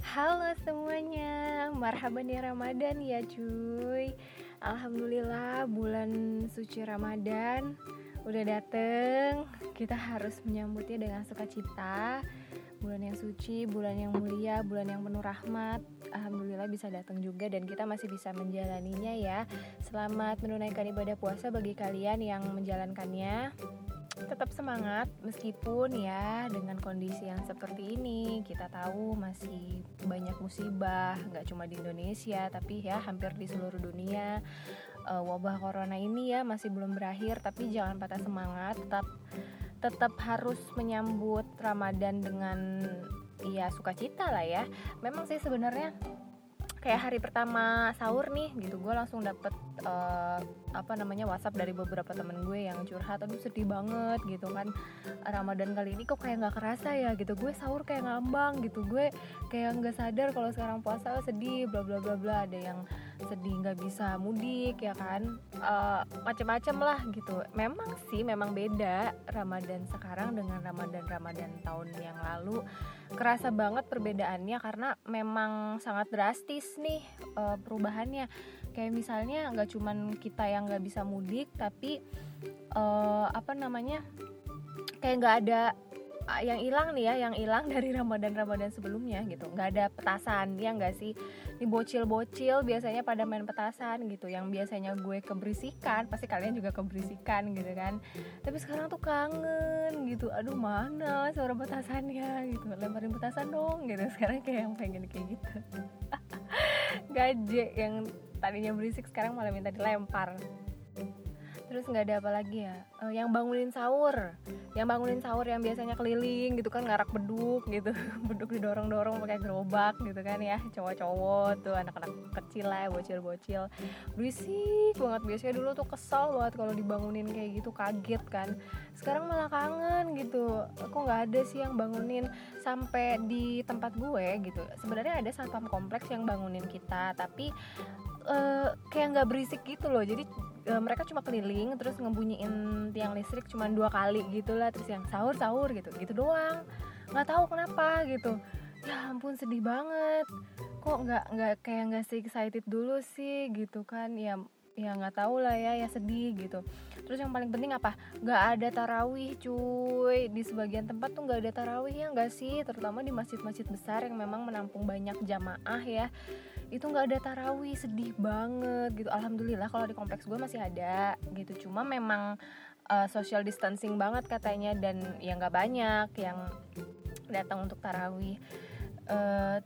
Halo semuanya, marhaban ya Ramadan ya cuy. Alhamdulillah bulan suci Ramadan udah dateng. Kita harus menyambutnya dengan sukacita. Bulan yang suci, bulan yang mulia, bulan yang penuh rahmat. Alhamdulillah bisa datang juga dan kita masih bisa menjalaninya ya. Selamat menunaikan ibadah puasa bagi kalian yang menjalankannya tetap semangat meskipun ya dengan kondisi yang seperti ini kita tahu masih banyak musibah nggak cuma di Indonesia tapi ya hampir di seluruh dunia. Uh, wabah corona ini ya masih belum berakhir tapi jangan patah semangat tetap tetap harus menyambut Ramadan dengan ya sukacita lah ya. Memang sih sebenarnya kayak hari pertama sahur nih gitu gue langsung dapet uh, apa namanya WhatsApp dari beberapa temen gue yang curhat aduh sedih banget gitu kan. Ramadan kali ini kok kayak nggak kerasa ya gitu. Gue sahur kayak ngambang gitu. Gue kayak nggak sadar kalau sekarang puasa sedih bla bla bla bla. Ada yang sedih nggak bisa mudik ya kan. Uh, macem-macem lah gitu. Memang sih memang beda Ramadan sekarang dengan Ramadan Ramadan tahun yang lalu. Kerasa banget perbedaannya karena memang sangat drastis nih uh, perubahannya kayak misalnya nggak cuman kita yang nggak bisa mudik tapi uh, apa namanya kayak nggak ada yang hilang nih ya yang hilang dari Ramadan Ramadan sebelumnya gitu. Nggak ada petasan ya nggak sih? Ini bocil-bocil biasanya pada main petasan gitu yang biasanya gue keberisikan pasti kalian juga keberisikan gitu kan. Tapi sekarang tuh kangen gitu aduh mana suara petasannya? gitu lemparin petasan dong gitu. Sekarang kayak yang pengen kayak gitu. Gaje yang tadinya berisik sekarang malah minta dilempar. Terus nggak ada apa lagi ya? Uh, yang bangunin sahur. Yang bangunin sahur yang biasanya keliling gitu kan ngarak beduk gitu. Beduk didorong dorong pakai gerobak gitu kan ya. Cowok-cowok tuh anak-anak kecil lah bocil-bocil. Berisik banget. Biasanya dulu tuh kesal banget kalau dibangunin kayak gitu. Kaget kan. Sekarang malah kangen gitu. Kok nggak ada sih yang bangunin sampai di tempat gue gitu. Sebenarnya ada satpam kompleks yang bangunin kita tapi uh, kayak nggak berisik gitu loh. Jadi uh, mereka cuma keliling terus ngebunyiin tiang listrik cuma dua kali gitulah terus yang sahur sahur gitu gitu doang. Nggak tahu kenapa gitu. Ya ampun sedih banget. Kok nggak nggak kayak nggak sih excited dulu sih gitu kan. Ya ya nggak tahu lah ya ya sedih gitu. Terus yang paling penting apa? Nggak ada tarawih cuy. Di sebagian tempat tuh nggak ada tarawih ya nggak sih? Terutama di masjid-masjid besar yang memang menampung banyak jamaah ya itu nggak ada tarawih sedih banget gitu. Alhamdulillah kalau di kompleks gue masih ada gitu. Cuma memang uh, social distancing banget katanya dan ya nggak banyak yang datang untuk tarawih. Uh,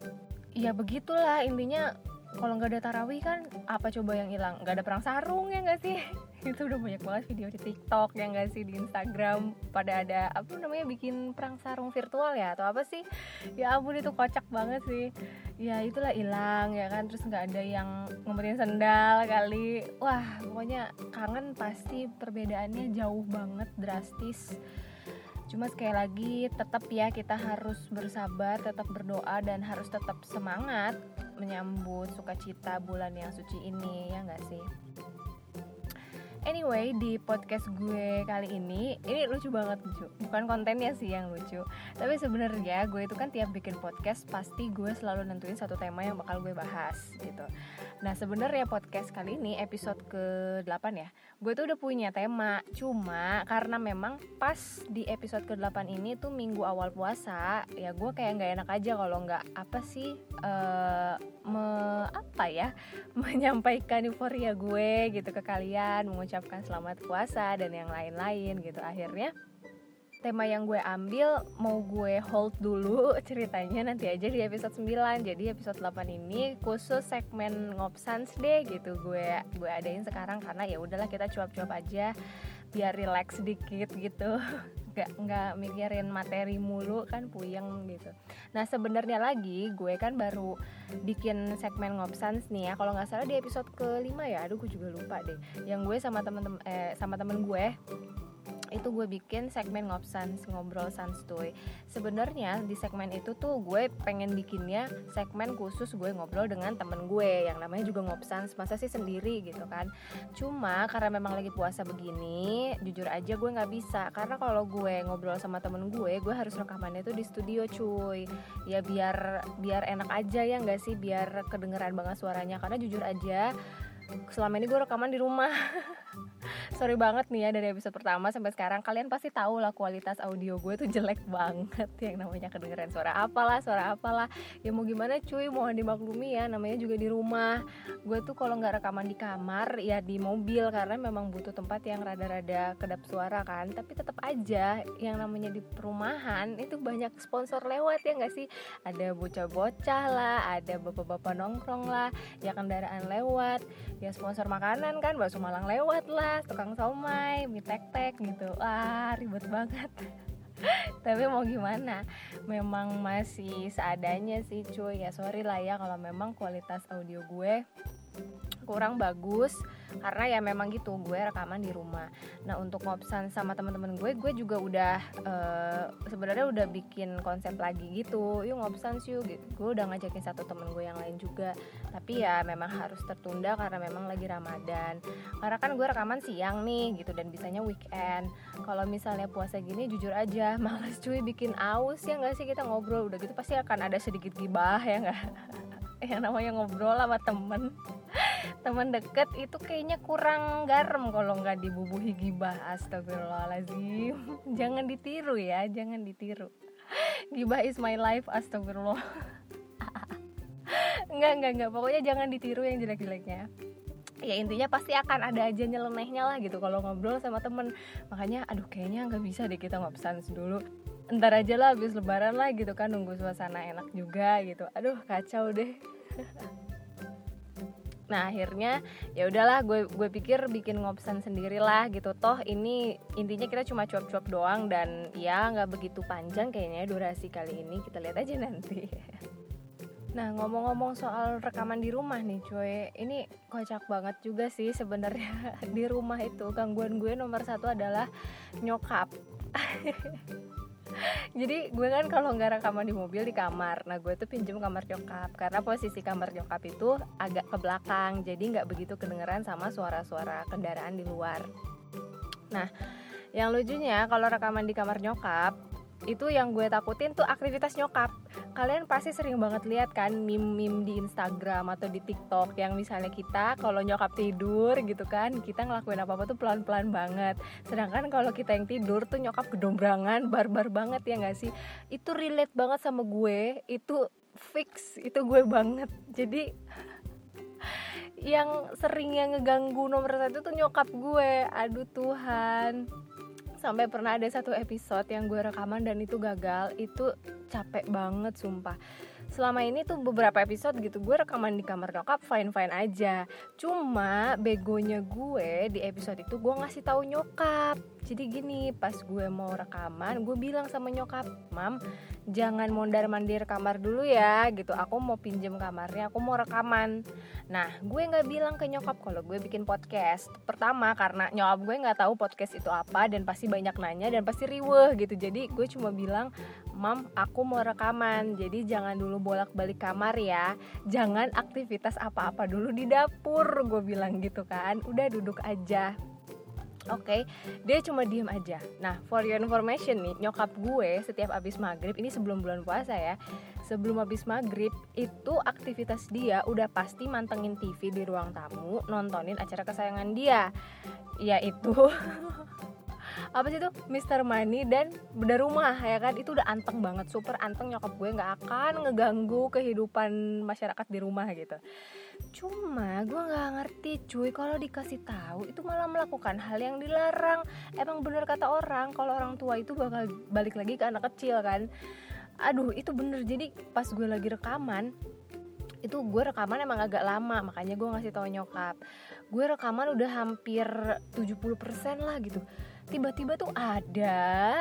ya begitulah intinya kalau nggak ada tarawih kan apa coba yang hilang? Nggak ada perang sarung ya nggak sih? Itu udah banyak banget video di TikTok yang nggak sih? Di Instagram pada ada apa namanya bikin perang sarung virtual ya? Atau apa sih? Ya ampun itu kocak banget sih. Ya itulah hilang ya kan? Terus nggak ada yang ngumpetin sendal kali. Wah pokoknya kangen pasti perbedaannya jauh banget drastis Cuma sekali lagi tetap ya kita harus bersabar, tetap berdoa dan harus tetap semangat menyambut sukacita bulan yang suci ini ya nggak sih? Anyway, di podcast gue kali ini, ini lucu banget lucu. Bukan kontennya sih yang lucu, tapi sebenarnya gue itu kan tiap bikin podcast pasti gue selalu nentuin satu tema yang bakal gue bahas gitu. Nah sebenarnya podcast kali ini episode ke-8 ya, gue tuh udah punya tema. Cuma karena memang pas di episode ke-8 ini tuh minggu awal puasa, ya gue kayak nggak enak aja kalau nggak apa sih uh, me, apa ya menyampaikan euforia gue gitu ke kalian, mengucapkan mengucapkan selamat puasa dan yang lain-lain gitu. Akhirnya tema yang gue ambil mau gue hold dulu ceritanya nanti aja di episode 9 jadi episode 8 ini khusus segmen ngopsans deh gitu gue gue adain sekarang. Karena ya udahlah kita cuap-cuap aja biar relax sedikit gitu nggak nggak mikirin materi mulu kan puyeng gitu. Nah sebenarnya lagi gue kan baru bikin segmen ngopsans nih ya. Kalau nggak salah di episode kelima ya? Aduh gue juga lupa deh. Yang gue sama temen-temen eh, sama temen gue itu gue bikin segmen ngobsans ngobrol santuy. Sebenarnya di segmen itu tuh gue pengen bikinnya segmen khusus gue ngobrol dengan temen gue yang namanya juga ngobsans masa sih sendiri gitu kan. Cuma karena memang lagi puasa begini jujur aja gue nggak bisa. Karena kalau gue ngobrol sama temen gue gue harus rekamannya tuh di studio cuy. Ya biar biar enak aja ya nggak sih? Biar kedengeran banget suaranya. Karena jujur aja selama ini gue rekaman di rumah sorry banget nih ya dari episode pertama sampai sekarang. Kalian pasti tahu lah kualitas audio gue tuh jelek banget. Yang namanya kedengeran suara apalah suara apalah. Ya mau gimana cuy mohon dimaklumi ya. Namanya juga di rumah. Gue tuh kalau nggak rekaman di kamar ya di mobil. Karena memang butuh tempat yang rada-rada kedap suara kan. Tapi tetap aja yang namanya di perumahan itu banyak sponsor lewat ya nggak sih? Ada bocah-bocah lah ada bapak-bapak nongkrong lah ya kendaraan lewat ya sponsor makanan kan bakso malang lewat lah tukang somai mie tek tek gitu. Wah ribet banget. Tapi mau gimana? Memang masih seadanya sih cuy. Ya sorry lah ya kalau memang kualitas audio gue kurang bagus karena ya memang gitu gue rekaman di rumah. Nah untuk ngopsan sama teman-teman gue gue juga udah uh, sebenarnya udah bikin konsep lagi gitu. Yuk ngopsan sih gue udah ngajakin satu temen gue yang lain juga. Tapi ya memang harus tertunda karena memang lagi ramadan. Karena kan gue rekaman siang nih gitu dan bisanya weekend. Kalau misalnya puasa gini jujur aja males cuy bikin aus ya nggak sih? Kita ngobrol udah gitu pasti akan ada sedikit gibah ya nggak? Yang namanya ngobrol sama temen teman deket itu kayaknya kurang garam kalau nggak dibubuhi gibah. Astagfirullahaladzim. Jangan ditiru ya jangan ditiru. Gibah is my life astagfirullah. Nggak nggak nggak. Pokoknya jangan ditiru yang jelek-jeleknya. Ya intinya pasti akan ada aja nyelenehnya lah gitu kalau ngobrol sama temen. Makanya aduh kayaknya nggak bisa deh kita ngobsans dulu. Ntar aja lah habis lebaran lah gitu kan nunggu suasana enak juga gitu. Aduh kacau deh nah akhirnya ya udahlah gue gue pikir bikin ngobsan sendiri lah gitu. Toh ini intinya kita cuma cuap-cuap doang dan ya nggak begitu panjang kayaknya durasi kali ini. Kita lihat aja nanti. Nah ngomong-ngomong soal rekaman di rumah nih cuy Ini kocak banget juga sih sebenarnya. Di rumah itu gangguan gue nomor satu adalah nyokap jadi gue kan kalau nggak rekaman di mobil di kamar. Nah gue tuh pinjem kamar nyokap. Karena posisi kamar nyokap itu agak ke belakang. Jadi nggak begitu kedengeran sama suara-suara kendaraan di luar. Nah yang lucunya kalau rekaman di kamar nyokap itu yang gue takutin tuh aktivitas nyokap. Kalian pasti sering banget lihat kan meme-meme di Instagram atau di TikTok yang misalnya kita kalau nyokap tidur gitu kan kita ngelakuin apa-apa tuh pelan-pelan banget. Sedangkan kalau kita yang tidur tuh nyokap gedombrangan barbar banget ya gak sih? Itu relate banget sama gue. Itu fix itu gue banget. Jadi yang sering yang ngeganggu nomor satu tuh nyokap gue. Aduh Tuhan sampai pernah ada satu episode yang gue rekaman dan itu gagal itu capek banget sumpah. Selama ini tuh beberapa episode gitu gue rekaman di kamar nyokap fine fine aja. Cuma begonya gue di episode itu gue ngasih tahu nyokap jadi gini pas gue mau rekaman gue bilang sama nyokap mam jangan mondar mandir kamar dulu ya gitu. Aku mau pinjem kamarnya aku mau rekaman. Nah gue nggak bilang ke nyokap kalau gue bikin podcast. Pertama karena nyokap gue nggak tahu podcast itu apa dan pasti banyak nanya dan pasti riweh gitu. Jadi gue cuma bilang mam aku mau rekaman. Jadi jangan dulu bolak balik kamar ya. Jangan aktivitas apa apa dulu di dapur gue bilang gitu kan. Udah duduk aja Oke, okay, dia cuma diem aja. Nah, for your information nih, nyokap gue setiap abis maghrib ini sebelum bulan puasa ya, sebelum abis maghrib itu aktivitas dia udah pasti mantengin TV di ruang tamu, nontonin acara kesayangan dia, yaitu apa sih itu? Mister Money dan beda rumah ya kan? Itu udah anteng banget super anteng. Nyokap gue nggak akan ngeganggu kehidupan masyarakat di rumah gitu. Cuma gue nggak ngerti cuy. Kalau dikasih tahu itu malah melakukan hal yang dilarang. Emang bener kata orang kalau orang tua itu bakal balik lagi ke anak kecil kan? Aduh itu bener. Jadi pas gue lagi rekaman itu gue rekaman emang agak lama. Makanya gue ngasih tau nyokap. Gue rekaman udah hampir 70% lah gitu tiba-tiba tuh ada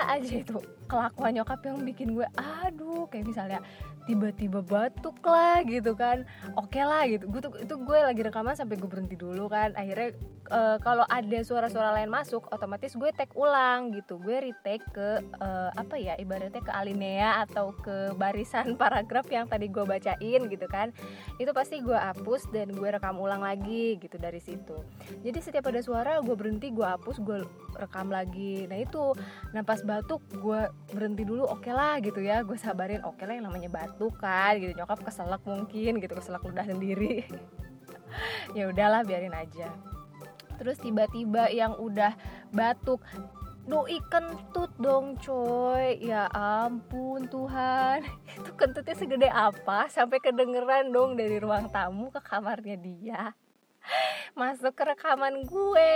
aja itu kelakuan nyokap yang bikin gue aduh kayak misalnya tiba-tiba batuk lah gitu kan. Oke okay lah gitu. Gue tuh itu gue lagi rekaman sampai gue berhenti dulu kan. Akhirnya uh, kalau ada suara-suara lain masuk otomatis gue take ulang gitu. Gue retake ke uh, apa ya ibaratnya ke alinea atau ke barisan paragraf yang tadi gue bacain gitu kan. Itu pasti gue hapus dan gue rekam ulang lagi gitu dari situ. Jadi setiap ada suara gue berhenti gue hapus gue rekam lagi. Nah itu. Pas batuk gue berhenti dulu oke okay lah gitu ya. Gue sabarin oke okay lah yang namanya satu kan gitu. Nyokap keselak mungkin gitu. Keselak ludah sendiri. Ya udahlah biarin aja. Terus tiba-tiba yang udah batuk doi kentut dong coy. Ya ampun Tuhan. Itu kentutnya segede apa? Sampai kedengeran dong dari ruang tamu ke kamarnya dia. Masuk ke rekaman gue.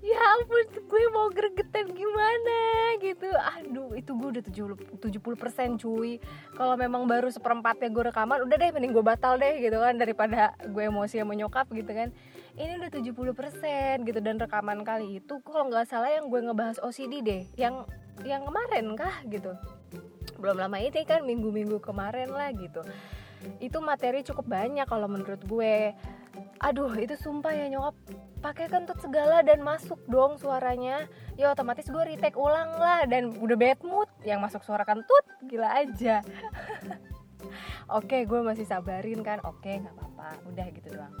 Ya ampun gue mau gregetan gimana gitu. Aduh itu gue udah 70 70% cuy. Kalau memang baru seperempatnya gue rekaman udah deh mending gue batal deh gitu kan daripada gue emosi sama nyokap gitu kan. Ini udah 70% gitu. Dan rekaman kali itu kalau nggak salah yang gue ngebahas OCD deh yang yang kemarin kah gitu. Belum lama ini kan minggu-minggu kemarin lah gitu. Itu materi cukup banyak kalau menurut gue aduh itu sumpah ya nyokap. Pakai kentut segala dan masuk dong suaranya. Ya otomatis gue retake ulang lah dan udah bad mood. Yang masuk suara kentut gila aja. Oke gue masih sabarin kan? Oke nggak apa-apa. Udah gitu doang.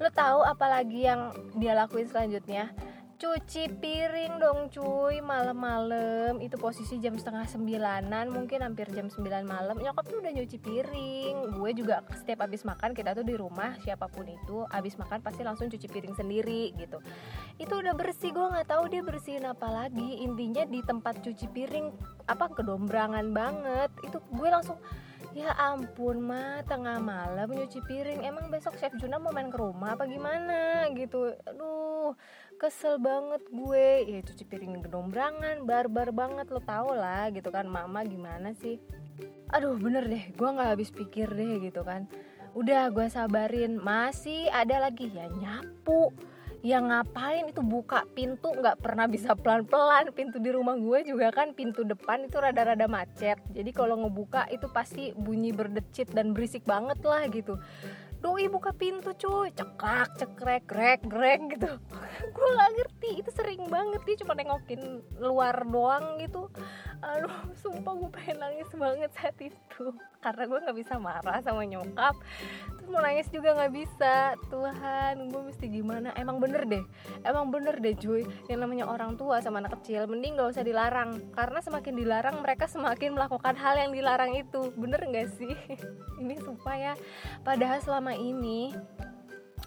Lo tahu apalagi yang dia lakuin selanjutnya cuci piring dong cuy malam-malam. Itu posisi jam setengah sembilanan mungkin hampir jam sembilan malam. Nyokap tuh udah nyuci piring. Gue juga setiap abis makan kita tuh di rumah siapa pun itu abis makan pasti langsung cuci piring sendiri gitu. Itu udah bersih gue nggak tahu dia bersihin apa lagi. Intinya di tempat cuci piring apa kedombrangan banget. Itu gue langsung ya ampun mah tengah malam nyuci piring. Emang besok chef Juna mau main ke rumah apa gimana? Gitu. Aduh kesel banget gue. Ya cuci piring gedombrangan barbar banget lo tau lah gitu kan. Mama gimana sih? Aduh bener deh gue nggak habis pikir deh gitu kan. Udah gue sabarin. Masih ada lagi. Ya nyapu. Yang ngapain? Itu buka pintu nggak pernah bisa pelan-pelan. Pintu di rumah gue juga kan pintu depan itu rada-rada macet. Jadi kalau ngebuka itu pasti bunyi berdecit dan berisik banget lah gitu doi buka pintu cuy. Cekrak cekrek grek grek gitu. Gue gak ngerti itu sering banget. Dia cuma nengokin luar doang gitu. Aduh sumpah gue pengen nangis banget saat itu karena gue nggak bisa marah sama nyokap. Terus mau nangis juga nggak bisa. Tuhan gue mesti gimana? Emang bener deh. Emang bener deh cuy. Yang namanya orang tua sama anak kecil mending gak usah dilarang. Karena semakin dilarang mereka semakin melakukan hal yang dilarang itu. Bener nggak sih? Ini supaya padahal selama ini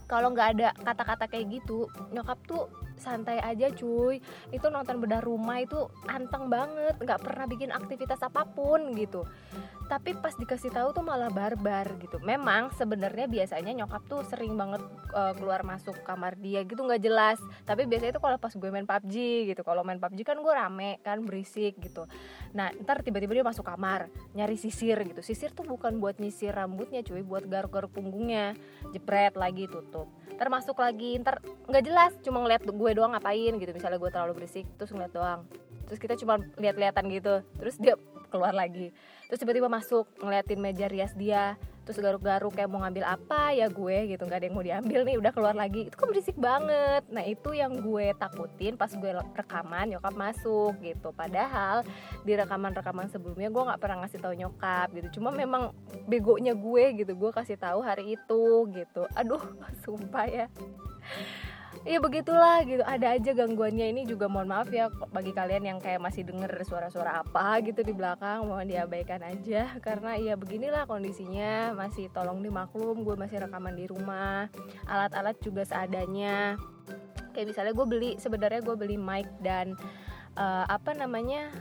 kalau nggak ada kata-kata kayak gitu nyokap tuh santai aja cuy. Itu nonton bedah rumah itu anteng banget. Nggak pernah bikin aktivitas apa pun gitu tapi pas dikasih tahu tuh malah barbar gitu. Memang sebenarnya biasanya nyokap tuh sering banget uh, keluar masuk kamar dia gitu nggak jelas. Tapi biasanya itu kalau pas gue main PUBG gitu kalau main PUBG kan gue rame kan berisik gitu. Nah ntar tiba-tiba dia masuk kamar nyari sisir gitu. Sisir tuh bukan buat nyisir rambutnya cuy buat garuk-garuk punggungnya. Jepret lagi tutup. Termasuk lagi ntar nggak jelas cuma ngeliat gue doang ngapain gitu. Misalnya gue terlalu berisik terus ngeliat doang terus kita cuma lihat-lihatan gitu. Terus dia keluar lagi. Terus tiba-tiba masuk ngeliatin meja rias dia. Terus garuk-garuk kayak mau ngambil apa ya gue gitu. Nggak ada yang mau diambil nih udah keluar lagi. Itu kan berisik banget. Nah itu yang gue takutin pas gue rekaman nyokap masuk gitu. Padahal di rekaman-rekaman sebelumnya gue nggak pernah ngasih tahu nyokap gitu. Cuma memang begonya gue gitu. Gue kasih tahu hari itu gitu. Aduh sumpah ya ya begitulah gitu. Ada aja gangguannya. Ini juga mohon maaf ya bagi kalian yang kayak masih denger suara-suara apa gitu di belakang. Mohon diabaikan aja. Karena ya beginilah kondisinya. Masih tolong dimaklum gue masih rekaman di rumah. Alat-alat juga seadanya. Kayak misalnya gue beli sebenarnya gue beli mic dan uh, apa namanya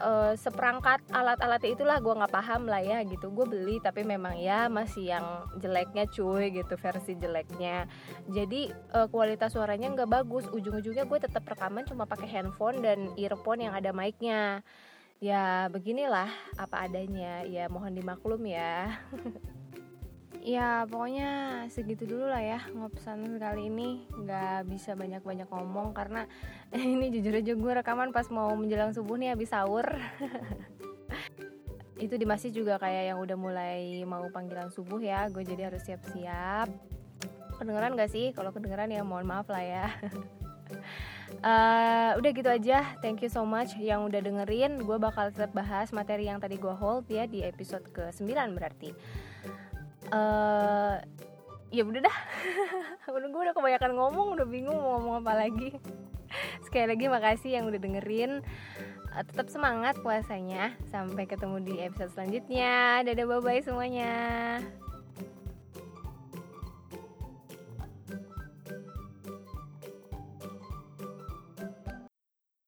uh, seperangkat alat-alatnya itulah gue nggak paham lah ya gitu. Gue beli tapi memang ya masih yang jeleknya cuy gitu versi jeleknya. Jadi uh, kualitas suaranya nggak bagus. Ujung-ujungnya gue tetap rekaman cuma pakai handphone dan earphone yang ada mic-nya. Ya beginilah apa adanya. Ya mohon dimaklum ya ya pokoknya segitu dulu lah ya ngopesan kali ini. Nggak bisa banyak-banyak ngomong karena ini jujur aja gue rekaman pas mau menjelang subuh nih habis sahur. Itu di masjid juga kayak yang udah mulai mau panggilan subuh ya gue jadi harus siap-siap. Kedengeran gak sih? Kalau kedengeran ya mohon maaf lah ya. Uh, udah gitu aja thank you so much yang udah dengerin. Gue bakal tetap bahas materi yang tadi gue hold ya di episode ke 9 berarti uh, ya udah dah. Udah gue udah kebanyakan ngomong udah bingung mau ngomong apa lagi. Sekali lagi makasih yang udah dengerin. Uh, tetap semangat puasanya. Sampai ketemu di episode selanjutnya. Dadah bye bye semuanya